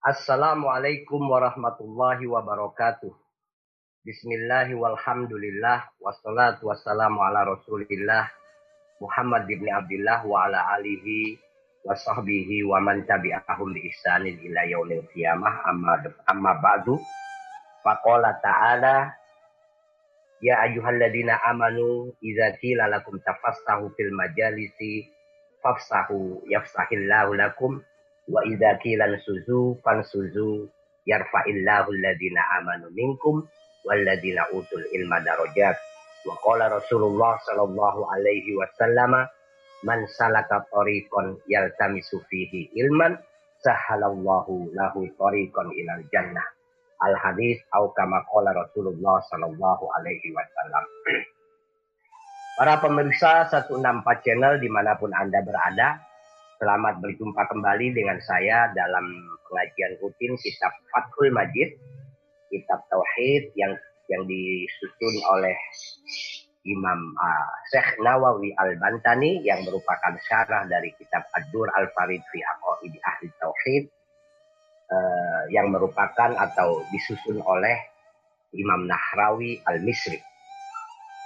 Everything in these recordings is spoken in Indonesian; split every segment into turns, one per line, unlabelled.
Assalamualaikum warahmatullahi wabarakatuh. Bismillahi walhamdulillah wassalatu wassalamu ala rasulillah Muhammad bin Abdullah wa ala alihi wa sahbihi wa man tabi'ahum bi ihsanin ila yaumil qiyamah amma amma ba'du faqala ta'ala ya ayyuhalladzina amanu idza qila lakum tafassahu fil majalisi fafsahu yafsahillahu lakum wa idza qila suzu fansuzu yarfa'illahu alladhina amanu minkum walladzina utul ilma darajat. Wa qala Rasulullah sallallahu alaihi wasallam man salaka tariqan yaltamisu fihi ilman sahalallahu lahu tariqan ilal jannah. Al hadis au kama qala Rasulullah sallallahu alaihi wasallam. Para pemirsa 164 channel di mana pun Anda berada, selamat berjumpa kembali dengan saya dalam pengajian rutin kitab Fathul Majid kitab tauhid yang yang disusun oleh Imam uh, Syekh Nawawi Al-Bantani yang merupakan syarah dari kitab Ad-Dur Al-Farid fi Aqaidi Ahli Tauhid uh, yang merupakan atau disusun oleh Imam Nahrawi Al-Misri.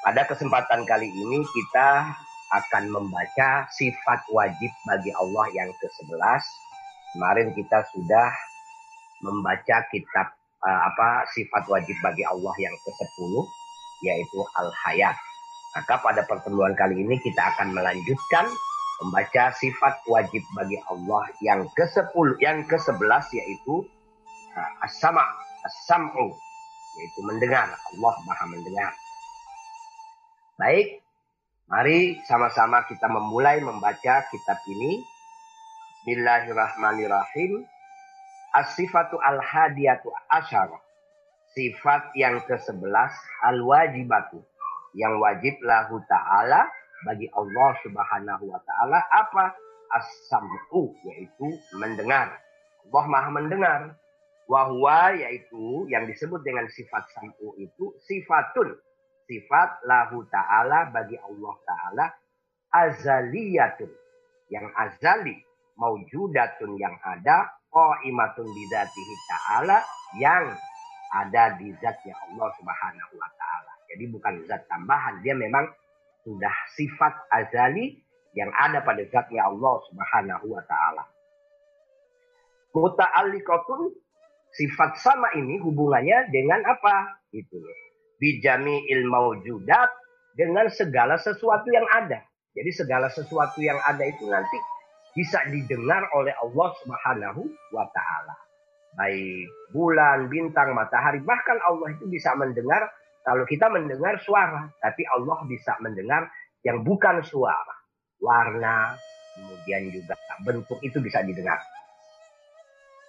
Pada kesempatan kali ini kita akan membaca sifat wajib bagi Allah yang ke-11. Kemarin kita sudah membaca kitab uh, apa sifat wajib bagi Allah yang ke-10 yaitu al-hayat. Maka pada pertemuan kali ini kita akan melanjutkan membaca sifat wajib bagi Allah yang ke-10 yang ke-11 yaitu uh, as-sama, as-sam'u yaitu mendengar. Allah Maha mendengar. Baik, mari sama-sama kita memulai membaca kitab ini. Bismillahirrahmanirrahim. As-sifatu al-hadiyatu asyara. Sifat yang ke-11 al-wajibatu. Yang wajib lahu ta'ala bagi Allah subhanahu wa ta'ala apa? As-sam'u yaitu mendengar. Allah maha mendengar. Wahwa yaitu yang disebut dengan sifat sam'u itu sifatun. Sifat lahu ta'ala bagi Allah ta'ala azaliyatun. Yang azali. Maujudatun yang ada qaimatun bidzatihi ta'ala yang ada di zatnya Allah Subhanahu wa taala. Jadi bukan zat tambahan, dia memang sudah sifat azali yang ada pada zatnya Allah Subhanahu wa taala. Muta'alliqatun sifat sama ini hubungannya dengan apa? Itu. Bijami ilmu maujudat dengan segala sesuatu yang ada. Jadi segala sesuatu yang ada itu nanti bisa didengar oleh Allah Subhanahu wa taala. Baik bulan, bintang, matahari, bahkan Allah itu bisa mendengar kalau kita mendengar suara, tapi Allah bisa mendengar yang bukan suara. Warna, kemudian juga bentuk itu bisa didengar.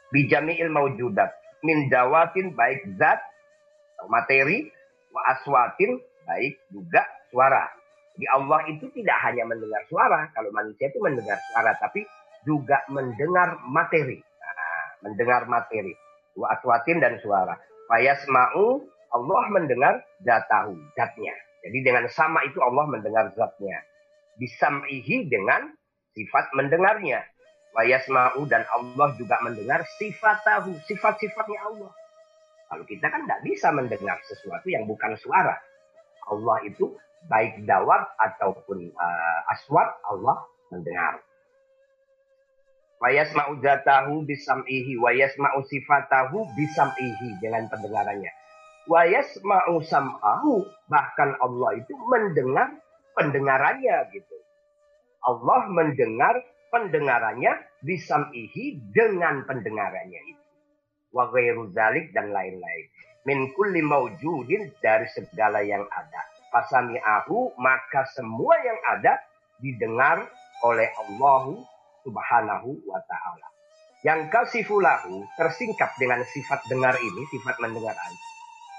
Bijami'il maujudat min dawatin baik zat materi wa aswatin baik juga suara jadi Allah itu tidak hanya mendengar suara, kalau manusia itu mendengar suara, tapi juga mendengar materi. Nah, mendengar materi. Wa aswatin dan suara. Fayasma'u, Allah mendengar zatahu, zatnya. Jadi dengan sama itu Allah mendengar zatnya. Bisam'ihi dengan sifat mendengarnya. Wayasma'u dan Allah juga mendengar sifat tahu, sifat-sifatnya Allah. Kalau kita kan tidak bisa mendengar sesuatu yang bukan suara. Allah itu baik dawat ataupun uh, aswat Allah mendengar. Wa yasma'u zatahu bisam'ihi wa yasma'u sifatahu bisam'ihi dengan pendengarannya. Wa yasma'u sam'ahu bahkan Allah itu mendengar pendengarannya gitu. Allah mendengar pendengarannya bisam'ihi dengan pendengarannya itu. Wa ghairu dan lain-lain. Min kulli maujudin dari segala yang ada fasami'ahu maka semua yang ada didengar oleh Allah Subhanahu wa taala. Yang kasifulahu tersingkap dengan sifat dengar ini, sifat mendengar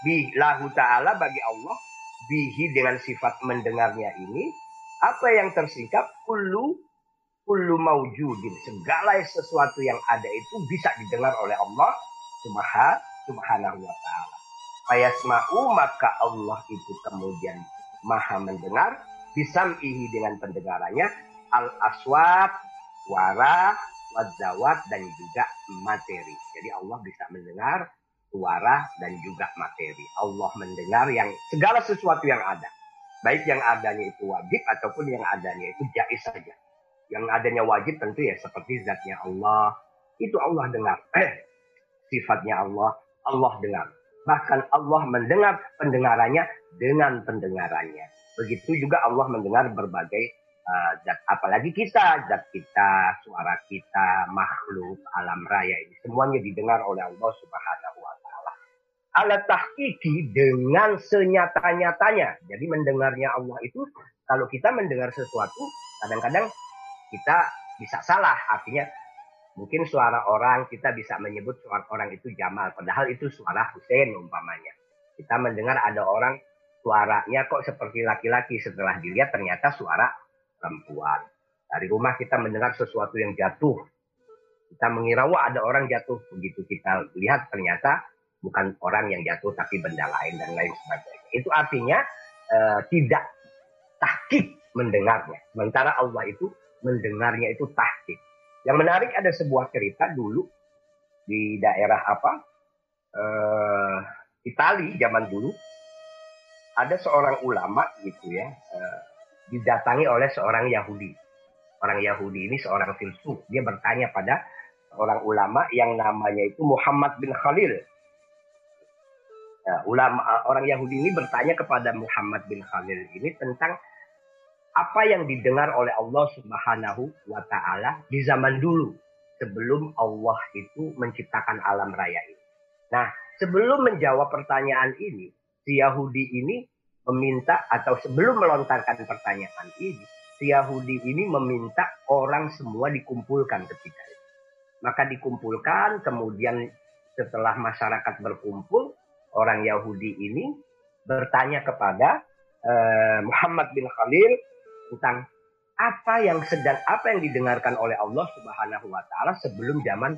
Bi lahu ta'ala bagi Allah, bihi dengan sifat mendengarnya ini, apa yang tersingkap? Kullu kullu maujudin. Segala sesuatu yang ada itu bisa didengar oleh Allah Subhanahu wa ta'ala. Fayasma'u maka Allah itu kemudian maha mendengar bisam'ihi dengan pendengarannya al aswat suara wadzawat dan juga materi. Jadi Allah bisa mendengar suara dan juga materi. Allah mendengar yang segala sesuatu yang ada. Baik yang adanya itu wajib ataupun yang adanya itu jais saja. Yang adanya wajib tentu ya seperti zatnya Allah. Itu Allah dengar. Eh, sifatnya Allah, Allah dengar. Bahkan Allah mendengar pendengarannya dengan pendengarannya. Begitu juga Allah mendengar berbagai uh, zat. Apalagi kita, zat kita, suara kita, makhluk, alam raya ini. Semuanya didengar oleh Allah subhanahu wa ta'ala. Ala tahkiki dengan senyata-nyatanya. Jadi mendengarnya Allah itu, kalau kita mendengar sesuatu, kadang-kadang kita bisa salah. Artinya Mungkin suara orang kita bisa menyebut suara orang itu Jamal, padahal itu suara Hussein umpamanya. Kita mendengar ada orang suaranya kok seperti laki-laki setelah dilihat ternyata suara perempuan. Dari rumah kita mendengar sesuatu yang jatuh. Kita mengira wah ada orang jatuh. Begitu kita lihat ternyata bukan orang yang jatuh tapi benda lain dan lain sebagainya. Itu artinya uh, tidak tahkik mendengarnya. Sementara Allah itu mendengarnya itu tahkik. Yang menarik ada sebuah cerita dulu di daerah apa? Uh, Itali zaman dulu ada seorang ulama gitu ya uh, didatangi oleh seorang Yahudi. Orang Yahudi ini seorang filsuf. Dia bertanya pada orang ulama yang namanya itu Muhammad bin Khalil. Nah, ulama orang Yahudi ini bertanya kepada Muhammad bin Khalil ini tentang apa yang didengar oleh Allah Subhanahu wa taala di zaman dulu sebelum Allah itu menciptakan alam raya ini. Nah, sebelum menjawab pertanyaan ini, si Yahudi ini meminta atau sebelum melontarkan pertanyaan ini, si Yahudi ini meminta orang semua dikumpulkan ketika itu. Maka dikumpulkan, kemudian setelah masyarakat berkumpul, orang Yahudi ini bertanya kepada uh, Muhammad bin Khalil tentang apa yang sedang apa yang didengarkan oleh Allah Subhanahu wa taala sebelum zaman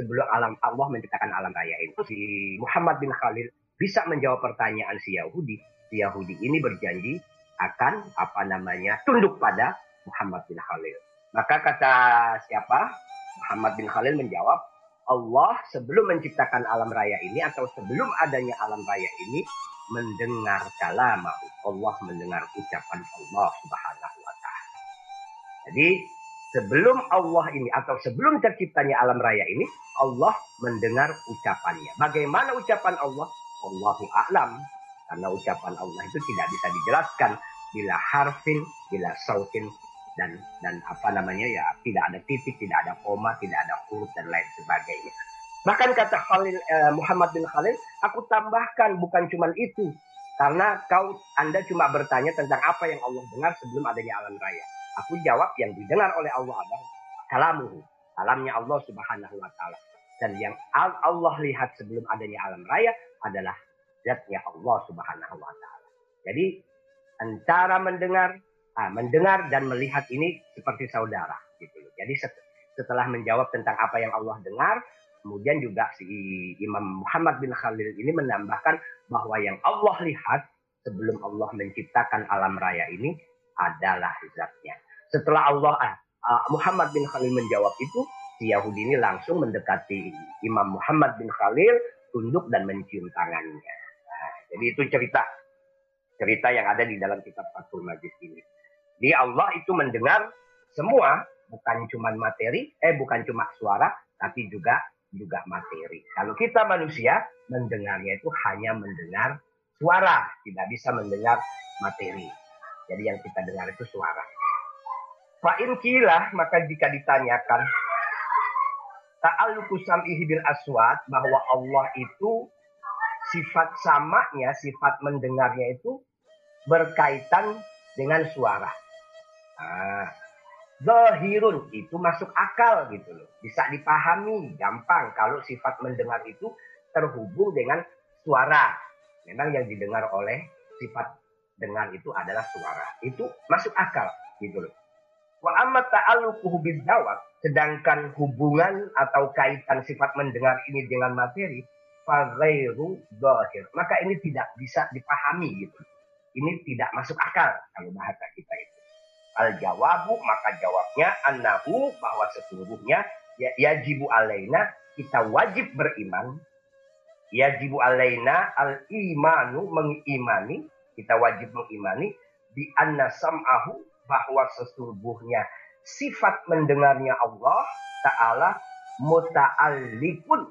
sebelum alam Allah menciptakan alam raya ini. Si Muhammad bin Khalil bisa menjawab pertanyaan si Yahudi. Si Yahudi ini berjanji akan apa namanya tunduk pada Muhammad bin Khalil. Maka kata siapa? Muhammad bin Khalil menjawab, Allah sebelum menciptakan alam raya ini atau sebelum adanya alam raya ini mendengar kalamah Allah mendengar ucapan Allah Subhanahu wa taala. Jadi sebelum Allah ini atau sebelum terciptanya alam raya ini Allah mendengar ucapannya. Bagaimana ucapan Allah? Allahu a'lam. Karena ucapan Allah itu tidak bisa dijelaskan bila harfin, bila sautin, dan dan apa namanya ya tidak ada titik, tidak ada koma, tidak ada huruf dan lain sebagainya. Bahkan kata Khalil eh, Muhammad bin Khalil, aku tambahkan bukan cuma itu, karena kau Anda cuma bertanya tentang apa yang Allah dengar sebelum adanya alam raya. Aku jawab yang didengar oleh Allah adalah kalamuhu, kalamnya Allah Subhanahu wa taala. Dan yang Allah lihat sebelum adanya alam raya adalah zatnya Allah Subhanahu wa taala. Jadi antara mendengar Nah, mendengar dan melihat ini seperti saudara gitu. Jadi setelah menjawab tentang apa yang Allah dengar, kemudian juga si Imam Muhammad bin Khalil ini menambahkan bahwa yang Allah lihat sebelum Allah menciptakan alam raya ini adalah zatnya. Setelah Allah uh, Muhammad bin Khalil menjawab itu, si Yahudi ini langsung mendekati Imam Muhammad bin Khalil, tunduk dan mencium tangannya. Nah, jadi itu cerita cerita yang ada di dalam kitab Fathul Majid ini. Jadi Allah itu mendengar semua, bukan cuma materi, eh bukan cuma suara, tapi juga juga materi. Kalau kita manusia mendengarnya itu hanya mendengar suara, tidak bisa mendengar materi. Jadi yang kita dengar itu suara. Fa'in kilah, maka jika ditanyakan ta'alluqu sam'ihi bil aswat bahwa Allah itu sifat samanya, sifat mendengarnya itu berkaitan dengan suara. Nah, Zahirun itu masuk akal gitu loh. Bisa dipahami gampang kalau sifat mendengar itu terhubung dengan suara. Memang yang didengar oleh sifat dengar itu adalah suara. Itu masuk akal gitu loh. Wa amma ta'alluquhu bidzawat, sedangkan hubungan atau kaitan sifat mendengar ini dengan materi, fa ghairu zahir. Maka ini tidak bisa dipahami gitu. ini tidak masuk akal kalau bahasa kita itu. Al jawabu maka jawabnya annahu bahwa sesungguhnya ya yajibu alaina kita wajib beriman. Yajibu alaina al imanu mengimani kita wajib mengimani di anna sam'ahu bahwa sesungguhnya sifat mendengarnya Allah taala muta'alliqun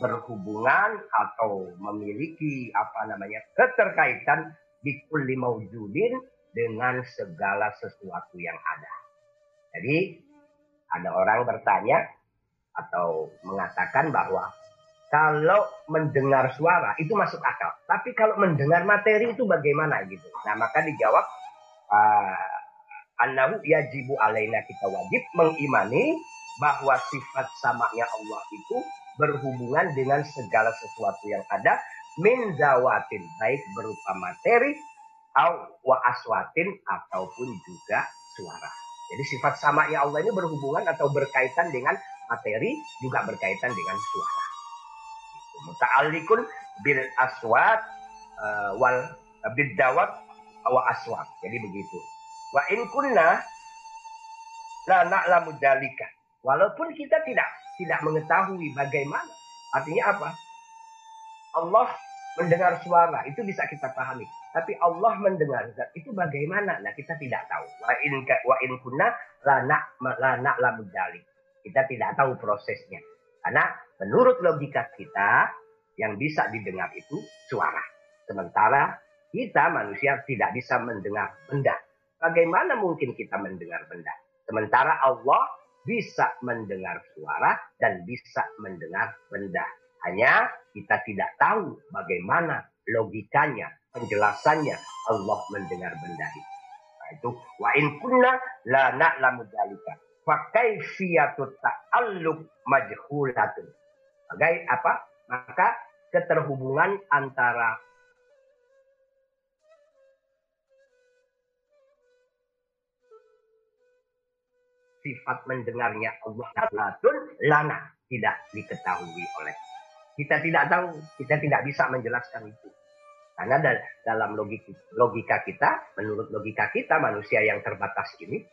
berhubungan atau memiliki apa namanya keterkaitan di kulli maujudin dengan segala sesuatu yang ada. Jadi ada orang bertanya atau mengatakan bahwa kalau mendengar suara itu masuk akal. Tapi kalau mendengar materi itu bagaimana gitu. Nah maka dijawab uh, Annahu yajibu alaina kita wajib mengimani bahwa sifat samanya Allah itu berhubungan dengan segala sesuatu yang ada min zawatin baik berupa materi au wa aswatin ataupun juga suara. Jadi sifat samanya Allah ini berhubungan atau berkaitan dengan materi juga berkaitan dengan suara muta'alliqun bil aswat uh, wal bidawat wa aswat. Jadi begitu. Wa in kunna la na'lamu dalika. Walaupun kita tidak tidak mengetahui bagaimana. Artinya apa? Allah mendengar suara itu bisa kita pahami. Tapi Allah mendengar itu bagaimana? Nah kita tidak tahu. Wa in wa in kunna la na la na'lamu dalik. Kita tidak tahu prosesnya. Karena menurut logika kita yang bisa didengar itu suara. Sementara kita manusia tidak bisa mendengar benda. Bagaimana mungkin kita mendengar benda? Sementara Allah bisa mendengar suara dan bisa mendengar benda. Hanya kita tidak tahu bagaimana logikanya, penjelasannya. Allah mendengar benda itu. Nah, itu wa in kunna la na'lamu dzalika. Fa kaifiyatu ta'alluq majhulatun. Sebagai apa? Maka keterhubungan antara sifat mendengarnya Allah lana. Tidak diketahui oleh kita tidak tahu kita tidak bisa menjelaskan itu karena dalam logika kita menurut logika kita manusia yang terbatas ini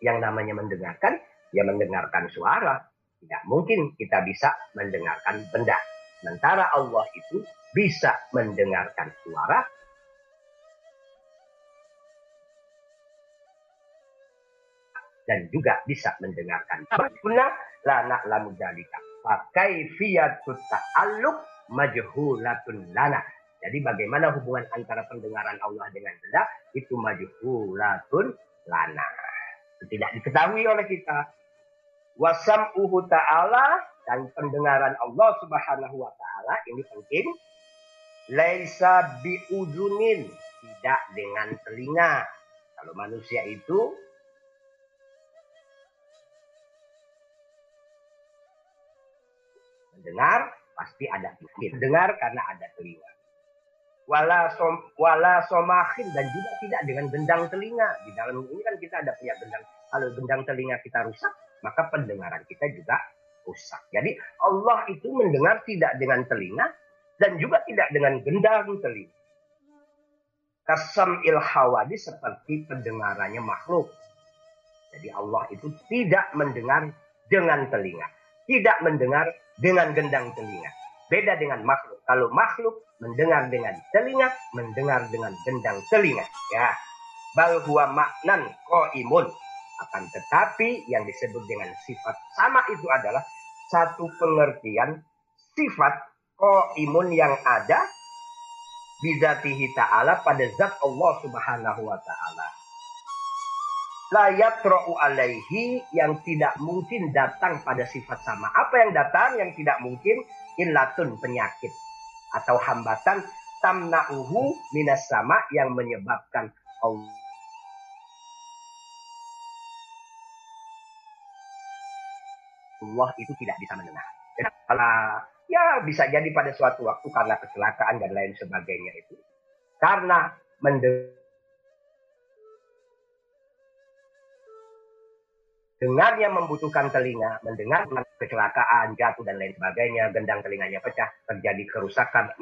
yang namanya mendengarkan ya mendengarkan suara tidak mungkin kita bisa mendengarkan benda. Sementara Allah itu bisa mendengarkan suara dan juga bisa mendengarkan. Guna lana lamu jalika. Pakai fiatut ta'alluq majhulatun lana. Jadi bagaimana hubungan antara pendengaran Allah dengan benda itu majhulatun lana. Tidak diketahui oleh kita wasam'uhu ta'ala dan pendengaran Allah Subhanahu wa taala ini penting laisa biudunin tidak dengan telinga kalau manusia itu mendengar pasti ada telinga dengar karena ada telinga wala som, wala somahin dan juga tidak dengan gendang telinga di dalam ini kan kita ada punya gendang kalau gendang telinga kita rusak maka pendengaran kita juga rusak. Jadi Allah itu mendengar tidak dengan telinga dan juga tidak dengan gendang telinga. Kasam ilhawadi seperti pendengarannya makhluk. Jadi Allah itu tidak mendengar dengan telinga. Tidak mendengar dengan gendang telinga. Beda dengan makhluk. Kalau makhluk mendengar dengan telinga, mendengar dengan gendang telinga. Ya. Bal huwa maknan imun akan tetapi yang disebut dengan sifat sama itu adalah satu pengertian sifat imun yang ada bidatihi ta'ala pada zat Allah subhanahu wa ta'ala. Layat ro'u alaihi yang tidak mungkin datang pada sifat sama. Apa yang datang yang tidak mungkin? Illatun penyakit. Atau hambatan tamna'uhu minas sama yang menyebabkan Allah Allah itu tidak bisa mendengar. Karena ya bisa jadi pada suatu waktu karena kecelakaan dan lain sebagainya itu. Karena mendengar dengarnya membutuhkan telinga, mendengar kecelakaan, jatuh dan lain sebagainya, gendang telinganya pecah, terjadi kerusakan.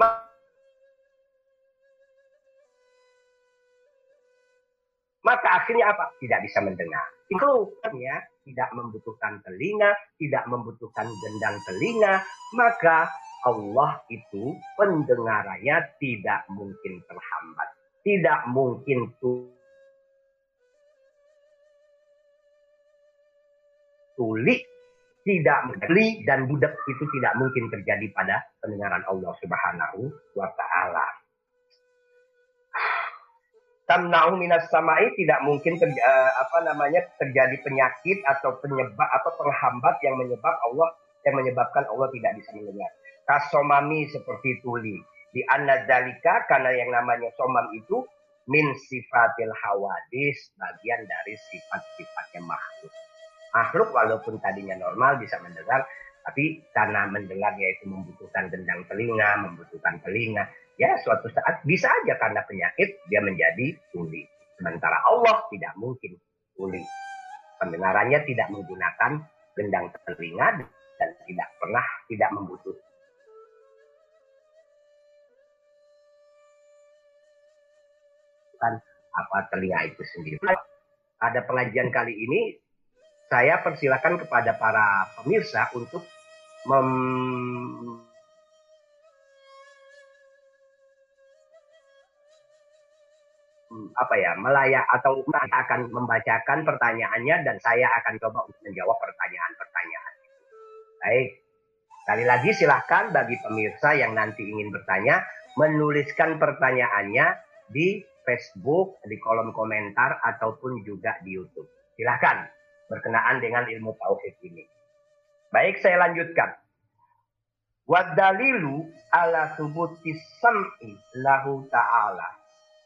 Maka akhirnya apa? Tidak bisa mendengar. Itu ya, tidak membutuhkan telinga, tidak membutuhkan gendang telinga, maka Allah itu pendengarannya tidak mungkin terhambat. Tidak mungkin tulik tidak beli dan budak itu tidak mungkin terjadi pada pendengaran Allah Subhanahu wa taala. Tamna'u minas samai tidak mungkin terja, eh, apa namanya terjadi penyakit atau penyebab atau penghambat yang menyebab Allah yang menyebabkan Allah tidak bisa mendengar. Kasomami seperti tuli. Di karena yang namanya somam itu min sifatil hawadis bagian dari sifat-sifatnya makhluk makhluk walaupun tadinya normal bisa mendengar tapi karena mendengarnya itu membutuhkan gendang telinga, membutuhkan telinga, ya suatu saat bisa aja karena penyakit dia menjadi tuli. Sementara Allah tidak mungkin tuli. Pendengarannya tidak menggunakan gendang telinga dan tidak pernah tidak membutuhkan apa telinga itu sendiri. Ada pengajian kali ini saya persilakan kepada para pemirsa untuk mem apa ya melayak atau akan membacakan pertanyaannya dan saya akan coba untuk menjawab pertanyaan-pertanyaan. Baik, sekali lagi silahkan bagi pemirsa yang nanti ingin bertanya menuliskan pertanyaannya di Facebook, di kolom komentar ataupun juga di YouTube. Silahkan berkenaan dengan ilmu tauhid ini. Baik, saya lanjutkan. Wadalilu ala subuti sam'i lahu ta'ala.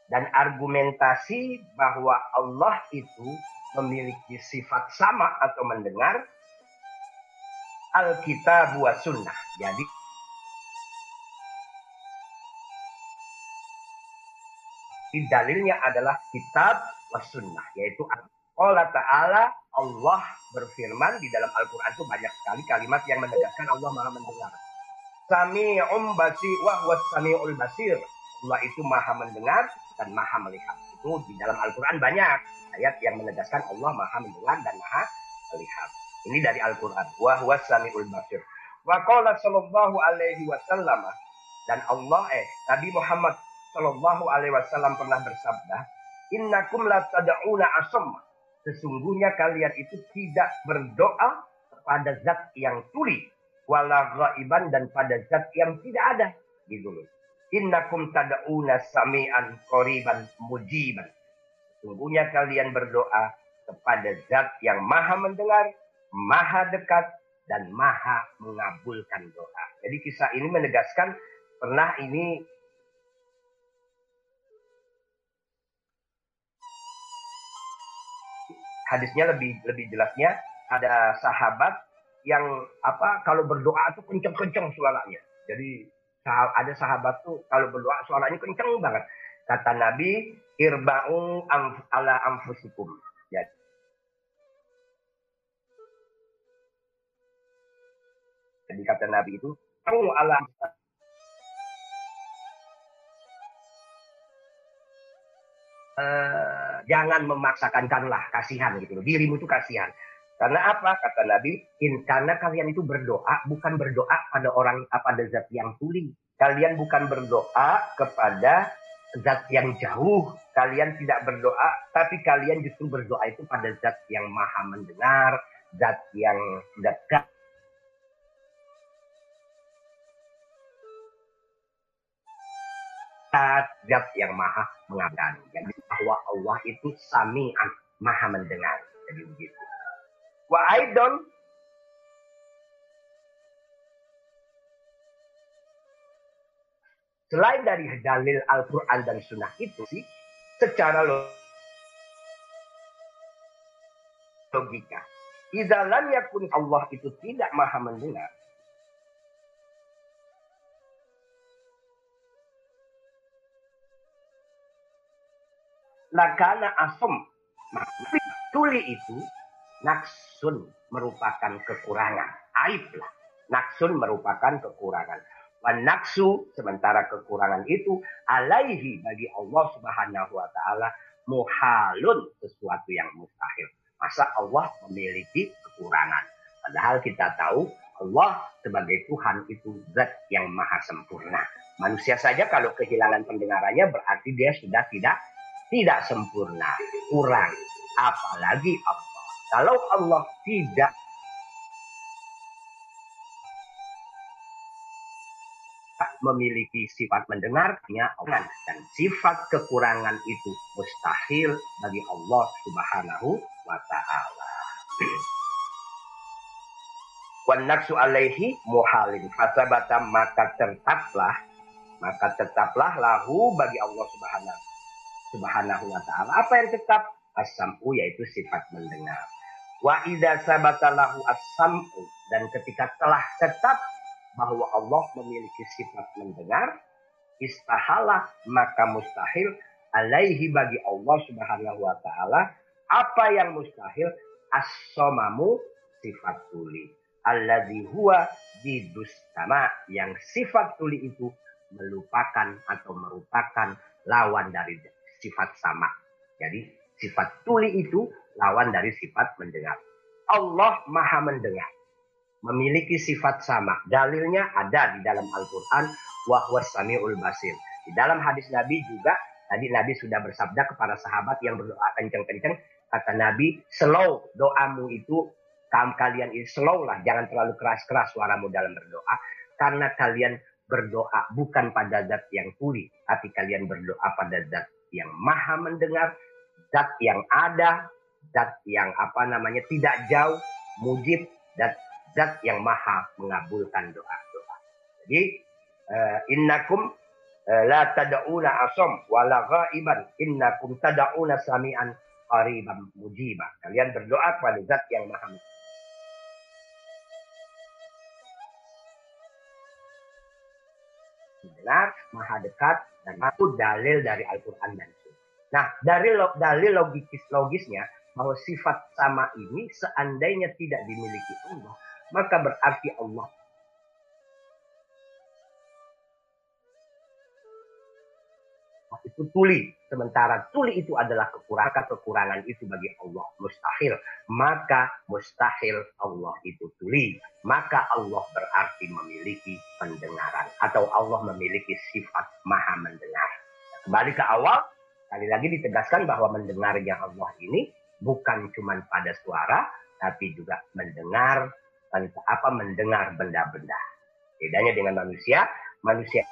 Dan argumentasi bahwa Allah itu memiliki sifat sama atau mendengar Alkitab wa sunnah. Jadi dalilnya adalah kitab wa sunnah yaitu Allah Ta'ala Allah berfirman di dalam Al-Quran itu banyak sekali kalimat yang menegaskan Allah maha mendengar. Sami'um basi wa sami'ul basir. Allah itu maha mendengar dan maha melihat. Itu di dalam Al-Quran banyak ayat yang menegaskan Allah maha mendengar dan maha melihat. Ini dari Al-Quran. Wa huwa sami'ul basir. Wa qala sallallahu alaihi wasallam. Dan Allah eh Nabi Muhammad sallallahu alaihi wasallam pernah bersabda, "Innakum la tad'una asamma Sesungguhnya kalian itu tidak berdoa pada zat yang tuli. Wala ghaiban dan pada zat yang tidak ada. Gitu loh. Innakum tada'una sami'an qoriban mujiban. Sesungguhnya kalian berdoa kepada zat yang maha mendengar, maha dekat, dan maha mengabulkan doa. Jadi kisah ini menegaskan pernah ini hadisnya lebih lebih jelasnya ada sahabat yang apa kalau berdoa tuh kenceng-kenceng suaranya. Jadi ada sahabat tuh kalau berdoa suaranya kenceng banget. Kata Nabi, irba'u amf, ala anfusikum. Ya. Jadi kata Nabi itu, ala uh, jangan memaksakanlah kasihan gitu loh. Dirimu itu kasihan. Karena apa? Kata Nabi, karena kalian itu berdoa bukan berdoa pada orang pada zat yang tuli. Kalian bukan berdoa kepada zat yang jauh. Kalian tidak berdoa, tapi kalian justru berdoa itu pada zat yang maha mendengar, zat yang dekat zat yang maha mengabdani. Jadi bahwa Allah itu sami'an, maha mendengar. Jadi begitu. Wa aidon Selain dari dalil Al-Quran dan Sunnah itu sih, secara logika. Izalan yakun Allah itu tidak maha mendengar, lakana asem. Nah, tuli itu naksun merupakan kekurangan. Aib lah. Naksun merupakan kekurangan. Wan naksu sementara kekurangan itu alaihi bagi Allah Subhanahu wa taala muhalun sesuatu yang mustahil. Masa Allah memiliki kekurangan? Padahal kita tahu Allah sebagai Tuhan itu zat yang maha sempurna. Manusia saja kalau kehilangan pendengarannya berarti dia sudah tidak tidak sempurna, kurang. Apalagi Allah. Kalau Allah tidak memiliki sifat mendengarnya dan sifat kekurangan itu mustahil bagi Allah Subhanahu wa taala. Wan nafsu alaihi muhalin fasabata maka tetaplah maka tetaplah lahu bagi Allah Subhanahu Subhanahu wa taala. Apa yang tetap? As-sam'u yaitu sifat mendengar. Wa idza sabata lahu as-sam'u dan ketika telah tetap bahwa Allah memiliki sifat mendengar, istahalah maka mustahil alaihi bagi Allah Subhanahu wa taala apa yang mustahil as-somamu sifat tuli alladzi huwa didus sama yang sifat tuli itu melupakan atau merupakan lawan dari sifat sama. Jadi sifat tuli itu lawan dari sifat mendengar. Allah maha mendengar memiliki sifat sama. Dalilnya ada di dalam Al-Quran, wahwa sami'ul basir. Di dalam hadis Nabi juga, tadi Nabi sudah bersabda kepada sahabat yang berdoa kenceng-kenceng, kata Nabi, slow doamu itu, kaum kalian ini slow lah, jangan terlalu keras-keras suaramu dalam berdoa, karena kalian berdoa bukan pada zat yang tuli, tapi kalian berdoa pada zat yang maha mendengar, zat yang ada, zat yang apa namanya tidak jauh, mujib, dan zat yang maha mengabulkan doa-doa. Jadi uh, innakum uh, la tad'una asam wala ghaiban innakum tad'una sami'an qariban mujiba. Kalian berdoa kepada zat yang maha benar, maha dekat, dan itu dalil dari Al-Quran dan Sunnah. Nah, dari dalil logis logisnya bahwa sifat sama ini seandainya tidak dimiliki Allah, maka berarti Allah itu tuli. Sementara tuli itu adalah kekurangan, kekurangan itu bagi Allah mustahil. Maka mustahil Allah itu tuli. Maka Allah berarti memiliki pendengaran. Atau Allah memiliki sifat maha mendengar. Kembali ke awal, kali lagi ditegaskan bahwa mendengarnya Allah ini bukan cuma pada suara, tapi juga mendengar apa mendengar benda-benda. Bedanya dengan manusia, manusia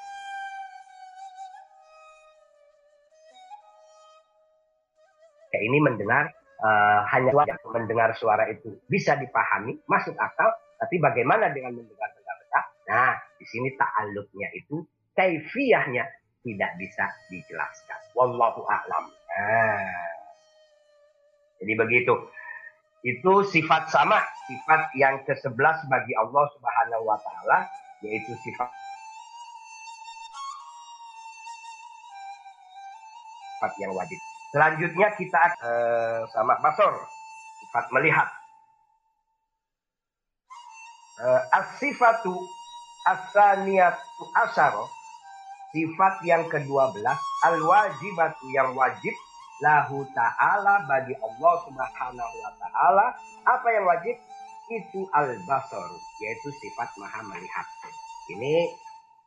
ini mendengar uh, hanya suara, mendengar suara itu bisa dipahami, masuk akal, tapi bagaimana dengan mendengar benda-benda? Nah, di sini ta'alluqnya itu kaifiyahnya tidak bisa dijelaskan. Wallahu a'lam. Nah, jadi begitu. Itu sifat sama, sifat yang ke-11 bagi Allah Subhanahu wa taala yaitu sifat yang wajib. Selanjutnya kita uh, sama basor, sifat melihat. Uh, as-sifatu as-saniyatu asyara, sifat yang ke-12, al-wajibatu yang wajib lahu ta'ala bagi Allah subhanahu wa ta'ala. Apa yang wajib? Itu al-basar yaitu sifat maha melihat. Ini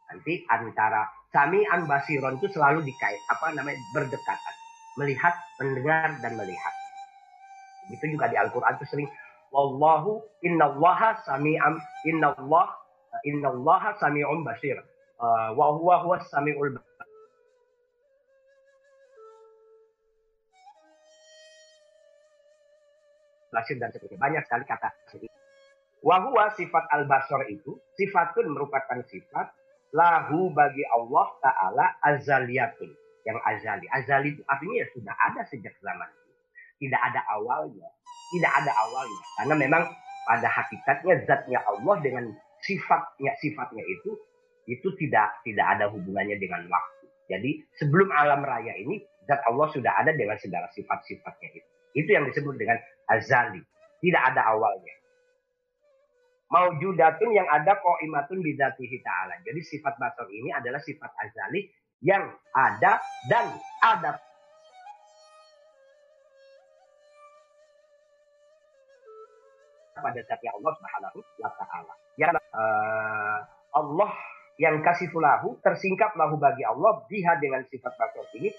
nanti antara an basiron itu selalu dikait apa namanya berdekatan melihat mendengar dan melihat itu juga di Al-Quran itu sering wallahu innallaha sami'am innallah innallaha sami'un basir uh, wa huwa huwa sami'ul basir dan seterusnya. Banyak sekali kata Wahua sifat al-basar itu, sifatun merupakan sifat lahu bagi Allah Ta'ala azaliyatun. Yang azali. Azali itu artinya ya sudah ada sejak zaman itu. Tidak ada awalnya. Tidak ada awalnya. Karena memang pada hakikatnya zatnya Allah dengan sifatnya sifatnya itu itu tidak tidak ada hubungannya dengan waktu. Jadi sebelum alam raya ini zat Allah sudah ada dengan segala sifat-sifatnya itu. Itu yang disebut dengan azali. Tidak ada awalnya. Maujudatun yang ada koimatun bidatihi ta'ala. Jadi sifat basar ini adalah sifat azali yang ada dan ada pada zatnya Allah Subhanahu wa taala. Yang uh, Allah yang kasih fulahu tersingkap lahu bagi Allah biha dengan sifat makhluk ini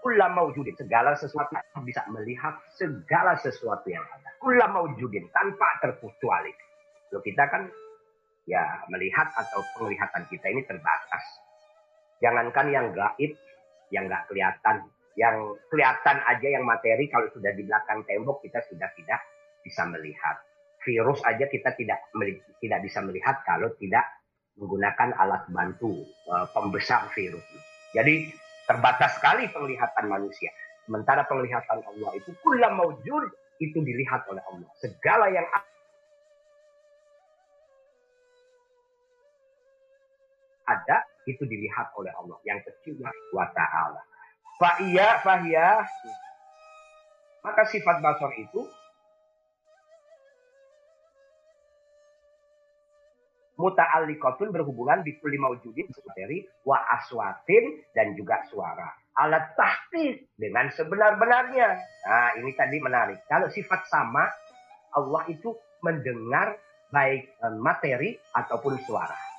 Kula maujudin segala sesuatu bisa melihat segala sesuatu yang ada. Kula maujudin tanpa terkecuali. Kalau kita kan ya melihat atau penglihatan kita ini terbatas jangankan yang gaib yang nggak kelihatan yang kelihatan aja yang materi kalau sudah di belakang tembok kita sudah tidak bisa melihat virus aja kita tidak tidak bisa melihat kalau tidak menggunakan alat bantu uh, pembesar virus jadi Terbatas sekali penglihatan manusia. Sementara penglihatan Allah itu kula maujud itu dilihat oleh Allah. Segala yang ada itu dilihat oleh Allah. Yang kecil wa ta'ala. Fa'iyya fahiyya. Maka sifat basar itu muta'alliqatun berhubungan di kulli maujudin materi wa aswatin dan juga suara. Alat tahqiq dengan sebenar-benarnya. Nah, ini tadi menarik. Kalau sifat sama, Allah itu mendengar baik eh, materi ataupun suara.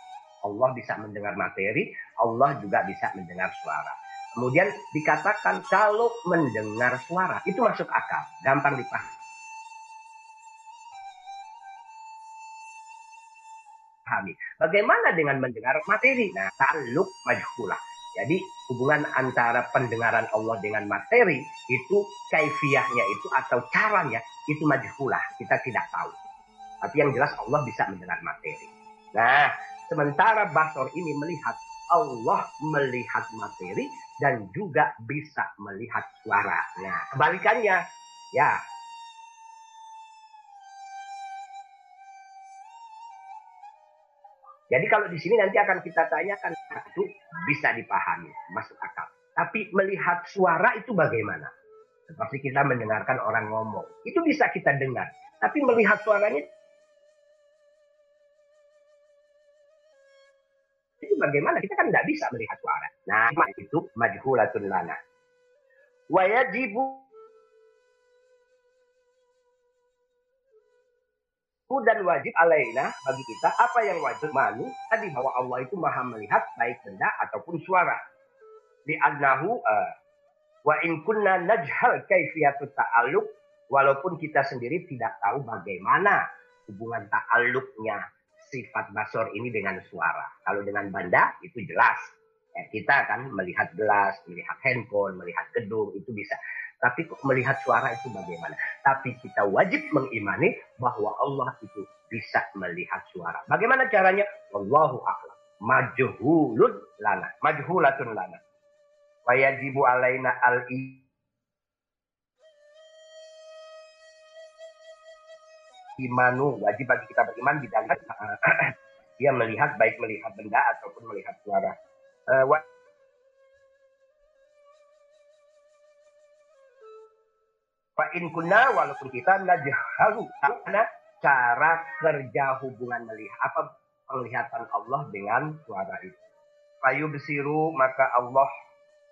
Allah bisa mendengar materi, Allah juga bisa mendengar suara. Kemudian dikatakan kalau mendengar suara itu masuk akal, gampang dipahami. Bagaimana dengan mendengar materi? Nah, ta'alluq majhulah. Jadi hubungan antara pendengaran Allah dengan materi itu kaifiahnya itu atau caranya itu majhulah. Kita tidak tahu. Tapi yang jelas Allah bisa mendengar materi. Nah, sementara Basor ini melihat Allah melihat materi dan juga bisa melihat suara. Nah, kebalikannya, ya Jadi kalau di sini nanti akan kita tanyakan itu bisa dipahami, masuk akal. Tapi melihat suara itu bagaimana? Seperti kita mendengarkan orang ngomong, itu bisa kita dengar. Tapi melihat suaranya bagaimana? Kita kan tidak bisa melihat suara. Nah, itu majhulatun lana. Wajibu dan wajib alaina bagi kita apa yang wajib malu tadi bahwa Allah itu maha melihat baik benda ataupun suara di annahu uh, wa in kunna najhal kaifiyatut ta'alluq walaupun kita sendiri tidak tahu bagaimana hubungan ta'alluqnya sifat basor ini dengan suara kalau dengan benda itu jelas ya, kita kan melihat gelas melihat handphone melihat gedung itu bisa tapi melihat suara itu bagaimana? Tapi kita wajib mengimani bahwa Allah itu bisa melihat suara. Bagaimana caranya? Wallahu a'lam. Majhulun lana. Majhulatun lana. Wajibu alaina al imanu wajib bagi kita beriman di dalam dia melihat baik melihat benda ataupun melihat suara. Uh, Fa in walaupun kita najhalu karena cara kerja hubungan melihat apa penglihatan Allah dengan suara itu. Fayu besiru maka Allah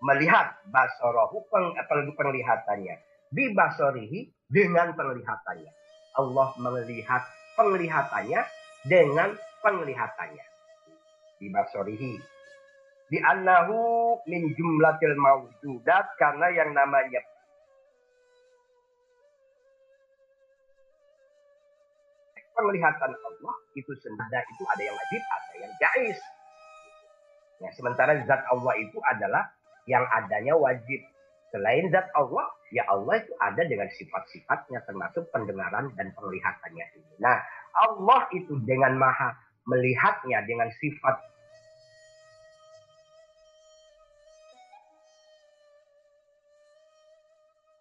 melihat basarahu peng, penglihatannya di basorihi dengan penglihatannya. Allah melihat penglihatannya dengan penglihatannya di basorihi di annahu min jumlatil mawjudat karena yang namanya penglihatan Allah itu sendiri itu ada yang wajib, ada yang jais. Ya, sementara zat Allah itu adalah yang adanya wajib. Selain zat Allah, ya Allah itu ada dengan sifat-sifatnya termasuk pendengaran dan penglihatannya ini. Nah, Allah itu dengan maha melihatnya dengan sifat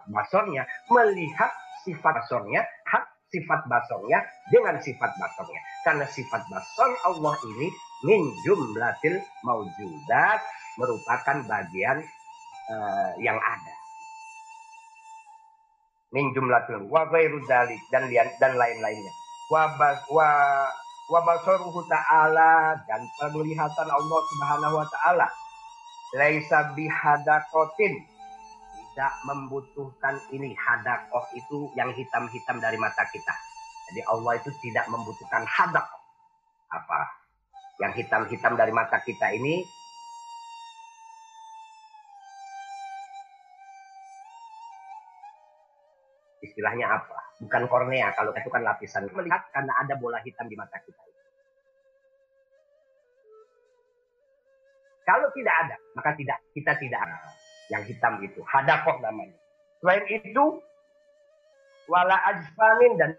basornya, melihat sifat basornya, hak sifat basongnya dengan sifat basongnya. Karena sifat basong Allah ini min jumlatil maujudat merupakan bagian uh, yang ada. Min jumlatil wa ghairu dalik dan dan lain-lainnya. Wa bas wa wa basaruhu ta'ala dan penglihatan Allah Subhanahu wa taala laisa bihadaqatin tidak membutuhkan ini hadakoh itu yang hitam-hitam dari mata kita. Jadi Allah itu tidak membutuhkan hadak apa yang hitam-hitam dari mata kita ini istilahnya apa? Bukan kornea, kalau itu kan lapisan. Melihat karena ada bola hitam di mata kita. Kalau tidak ada, maka tidak kita tidak ada yang hitam itu. Hadakoh namanya. Selain itu, wala ajfanin dan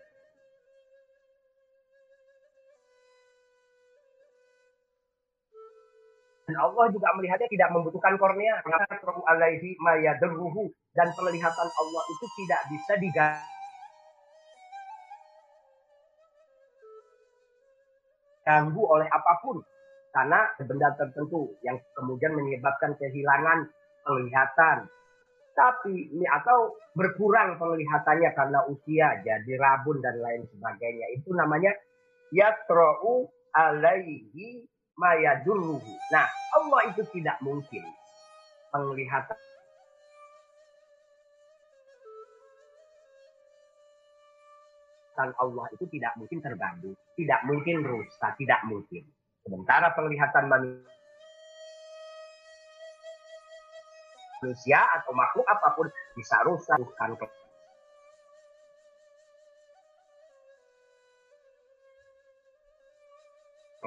Dan Allah juga melihatnya tidak membutuhkan kornea. Karena alaihi. Dan penglihatan Allah itu tidak bisa diganggu oleh apa pun. Karena benda tertentu yang kemudian menyebabkan kehilangan penglihatan. Tapi ini atau berkurang penglihatannya karena usia, jadi rabun dan lain sebagainya. Itu namanya yatra'u alaihi mayadurruhu. Nah, Allah itu tidak mungkin penglihatan Allah itu tidak mungkin terganggu, tidak mungkin rusak, tidak mungkin. Sementara penglihatan manusia atau makhluk apa pun bisa rusak, bukan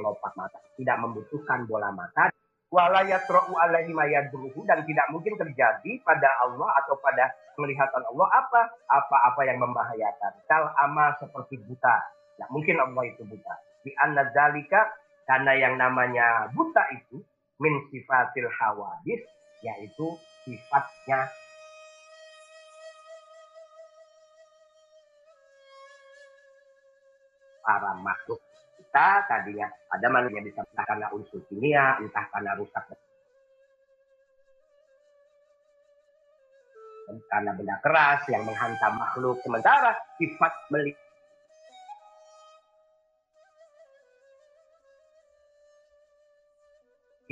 kelopak mata. Tidak membutuhkan bola mata. Alaihi mayadruhu. Dan tidak mungkin terjadi pada Allah atau pada penglihatan Allah apa? Apa-apa yang membahayakan. Kal ama seperti buta. Tidak mungkin Allah itu buta. Di anna dalika, karena yang namanya buta itu, min sifatil hawadis, yaitu sifatnya para makhluk kita tadinya ada manusia bisa entah karena unsur kimia, entah karena rusak karena benda keras yang menghantam makhluk. Sementara sifat melihat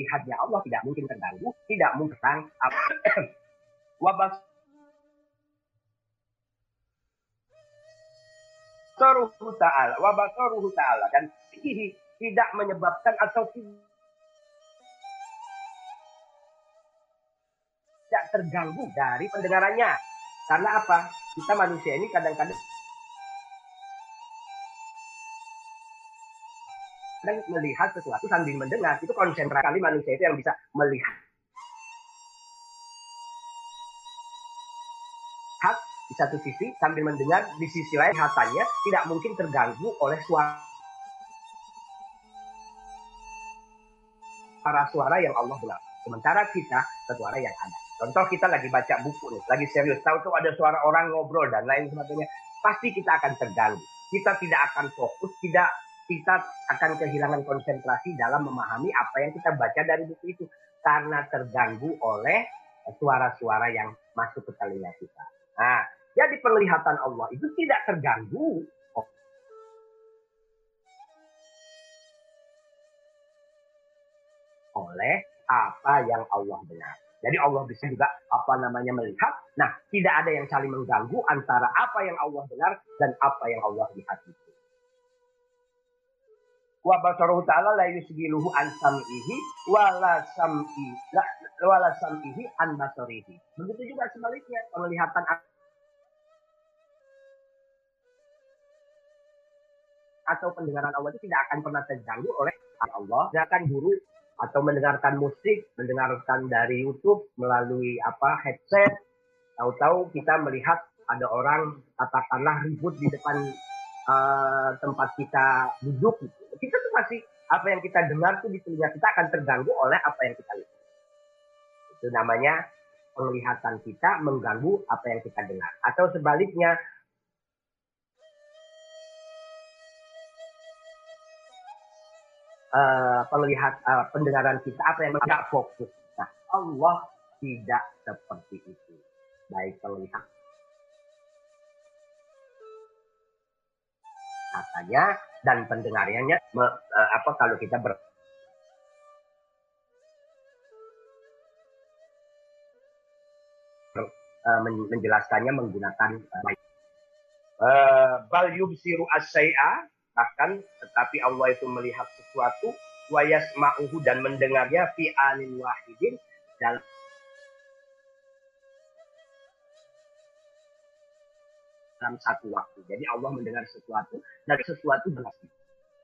lihatnya Allah tidak mungkin terganggu, tidak mungkin wabah basaruhu ta'ala wa basaruhu ta'ala. Dan tidak menyebabkan atau tidak terganggu dari pendengarannya. Karena apa? Kita manusia ini kadang-kadang dan melihat sesuatu sambil mendengar itu konsentrasi kali manusia itu yang bisa melihat di satu sisi sambil mendengar di sisi lain hatanya tidak mungkin terganggu oleh suara suara yang Allah bilang. Sementara kita suara yang ada. Contoh kita lagi baca buku nih, lagi serius, tahu tuh ada suara orang ngobrol dan lain sebagainya, pasti kita akan terganggu. Kita tidak akan fokus, tidak kita akan kehilangan konsentrasi dalam memahami apa yang kita baca dari buku itu karena terganggu oleh suara-suara yang masuk ke telinga kita. Nah, jadi penglihatan Allah itu tidak terganggu oleh apa yang Allah benar. Jadi Allah bisa juga apa namanya melihat. Nah, tidak ada yang saling mengganggu antara apa yang Allah benar dan apa yang Allah lihat itu. Wa basaruhu ta'ala la yusgiluhu an sam'ihi wa la sam'i wa la sam'ihi an basarihi. Begitu juga sebaliknya penglihatan atau pendengaran Allah itu tidak akan pernah terganggu oleh Allah. Sedangkan guru atau mendengarkan musik, mendengarkan dari YouTube melalui apa headset, tahu-tahu kita melihat ada orang katakanlah ribut di depan uh, tempat kita duduk gitu. Kita tuh masih apa yang kita dengar tuh di telinga kita akan terganggu oleh apa yang kita lihat. Itu namanya penglihatan kita mengganggu apa yang kita dengar. Atau sebaliknya uh, penglihat uh, pendengaran kita apa yang tidak fokus. Nah, Allah tidak seperti itu. Baik penglihat katanya dan pendengarannya me, uh, apa kalau kita ber menjelaskannya menggunakan uh, bal yubsiru asyai'a bahkan tetapi Allah itu melihat sesuatu wa yasma'uhu dan mendengarnya fi anin wahidin dalam dalam satu waktu. Jadi Allah mendengar sesuatu dari sesuatu berarti.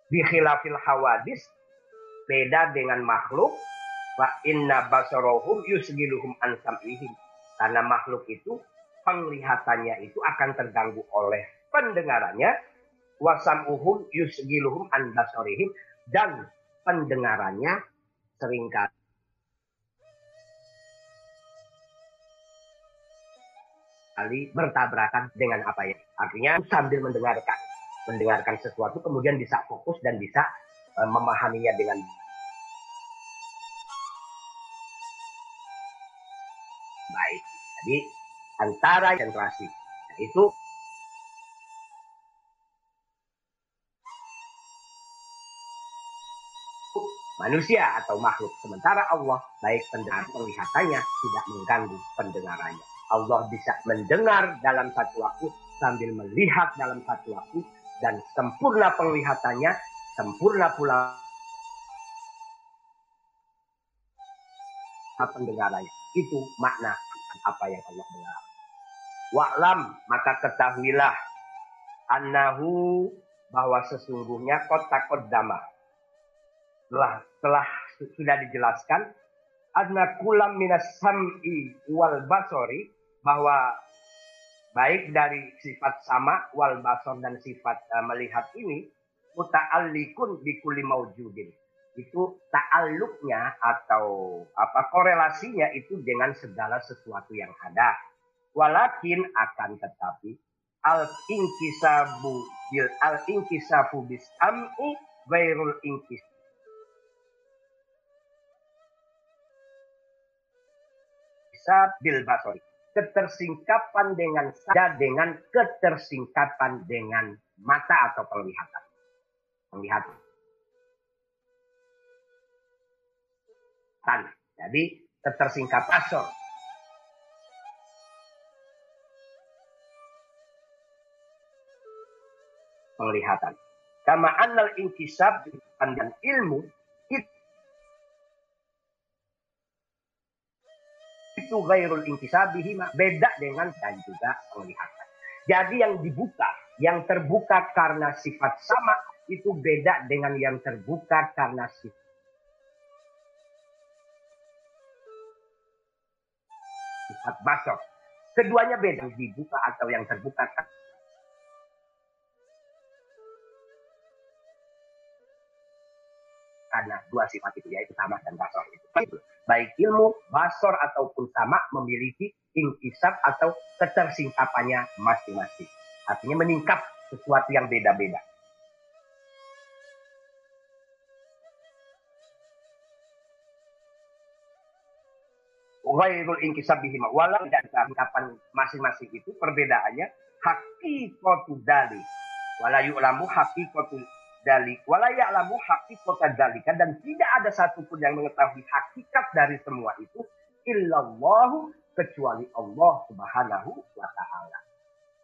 Di khilafil hawadis beda dengan makhluk wa inna basarohum yusgiluhum an sam'ihim. Karena makhluk itu penglihatannya itu akan terganggu oleh pendengarannya wasam'uhum yusgiluhum an basarihim dan pendengarannya sering kali kali bertabrakan dengan apa ya. Artinya sambil mendengarkan, mendengarkan sesuatu kemudian bisa fokus dan bisa uh, memahaminya dengan baik. Jadi antara konsentrasi itu manusia atau makhluk. Sementara Allah baik pendengar penglihatannya tidak mengganggu pendengarannya. Allah bisa mendengar dalam satu waktu sambil melihat dalam satu waktu dan sempurna penglihatannya, sempurna pula pendengarannya. Itu makna apa yang Allah dengar. Wa'lam maka ketahuilah annahu bahwa sesungguhnya kota kodama telah telah sudah dijelaskan anna kulam minas sam'i wal basori bahwa baik dari sifat sama wal basor dan sifat uh, melihat ini muta'allikun bikuli maujudin. Itu ta'alluqnya atau apa korelasinya itu dengan segala sesuatu yang ada. Walakin akan tetapi al inkisabu bil al inkisabu bis am'i gairul inkis bil basori ketersingkapan dengan saja dengan ketersingkapan dengan mata atau penglihatan. Penglihatan. Jadi ketersingkap asor. Penglihatan. Kama annal inkisab dan ilmu itu gairul intisabihima beda dengan dan juga penglihatan. Jadi yang dibuka, yang terbuka karena sifat sama itu beda dengan yang terbuka karena sifat sifat basok. Keduanya beda, dibuka atau yang terbuka dua sifat itu yaitu sama dan basor itu. Baik ilmu, basor ataupun sama memiliki ingkisab atau ketersingkapannya masing-masing. Artinya meningkap sesuatu yang beda-beda. Wairul ingkisab bihima. Walau dan keangkapan masing-masing itu perbedaannya hakikotu dali. Walayu ulamu hakikotu dalik walaya alamu hakikat dalika dan tidak ada satupun yang mengetahui hakikat dari semua itu illallahu kecuali Allah Subhanahu wa taala.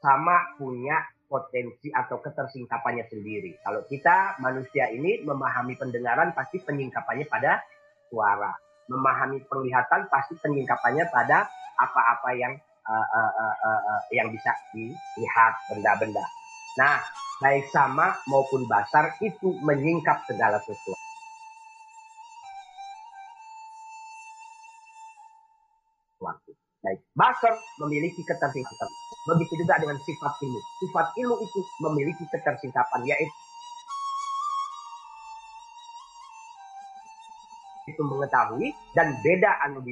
Sama punya potensi atau ketersingkapannya sendiri. Kalau kita manusia ini memahami pendengaran pasti penyingkapannya pada suara. Memahami penglihatan pasti penyingkapannya pada apa-apa yang uh, uh, uh, uh, yang bisa dilihat benda-benda. Nah, baik sama maupun basar itu menyingkap segala sesuatu. Baik, basar memiliki ketersingkapan. Begitu juga dengan sifat ilmu. Sifat ilmu itu memiliki ketersingkapan, yaitu itu mengetahui dan beda anu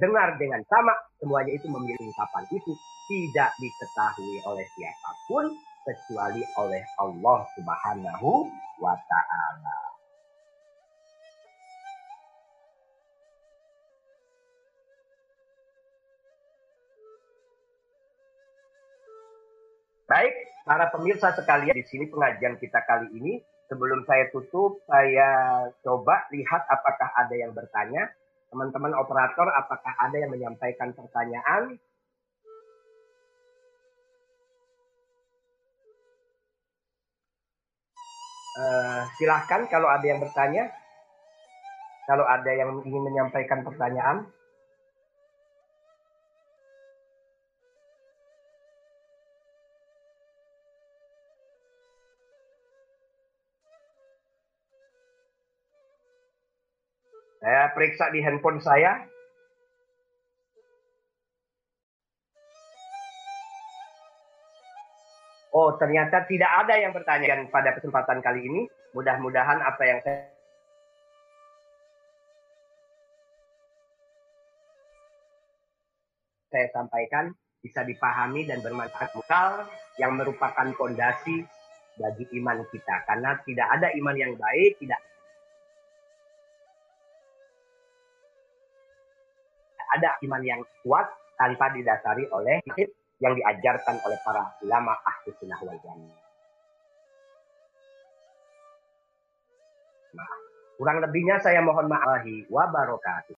dengar dengan sama, semuanya itu memiliki ungkapan itu tidak diketahui oleh siapa pun kecuali oleh Allah Subhanahu wa taala. Baik, para pemirsa sekalian, di sini pengajian kita kali ini Sebelum saya tutup, saya coba lihat apakah ada yang bertanya. Teman-teman operator, apakah ada yang menyampaikan pertanyaan? Uh, silahkan kalau ada yang bertanya. Kalau ada yang ingin menyampaikan pertanyaan. Periksa di handphone saya. Oh, ternyata tidak ada yang bertanya pada kesempatan kali ini. Mudah-mudahan apa yang saya saya sampaikan bisa dipahami dan bermanfaat mukal yang merupakan fondasi bagi iman kita. Karena tidak ada iman yang baik, tidak ada iman yang kuat tanpa didasari oleh yang diajarkan oleh para ulama ahli sunnah wal jamaah. Kurang lebihnya saya mohon maaf wa barakatuh.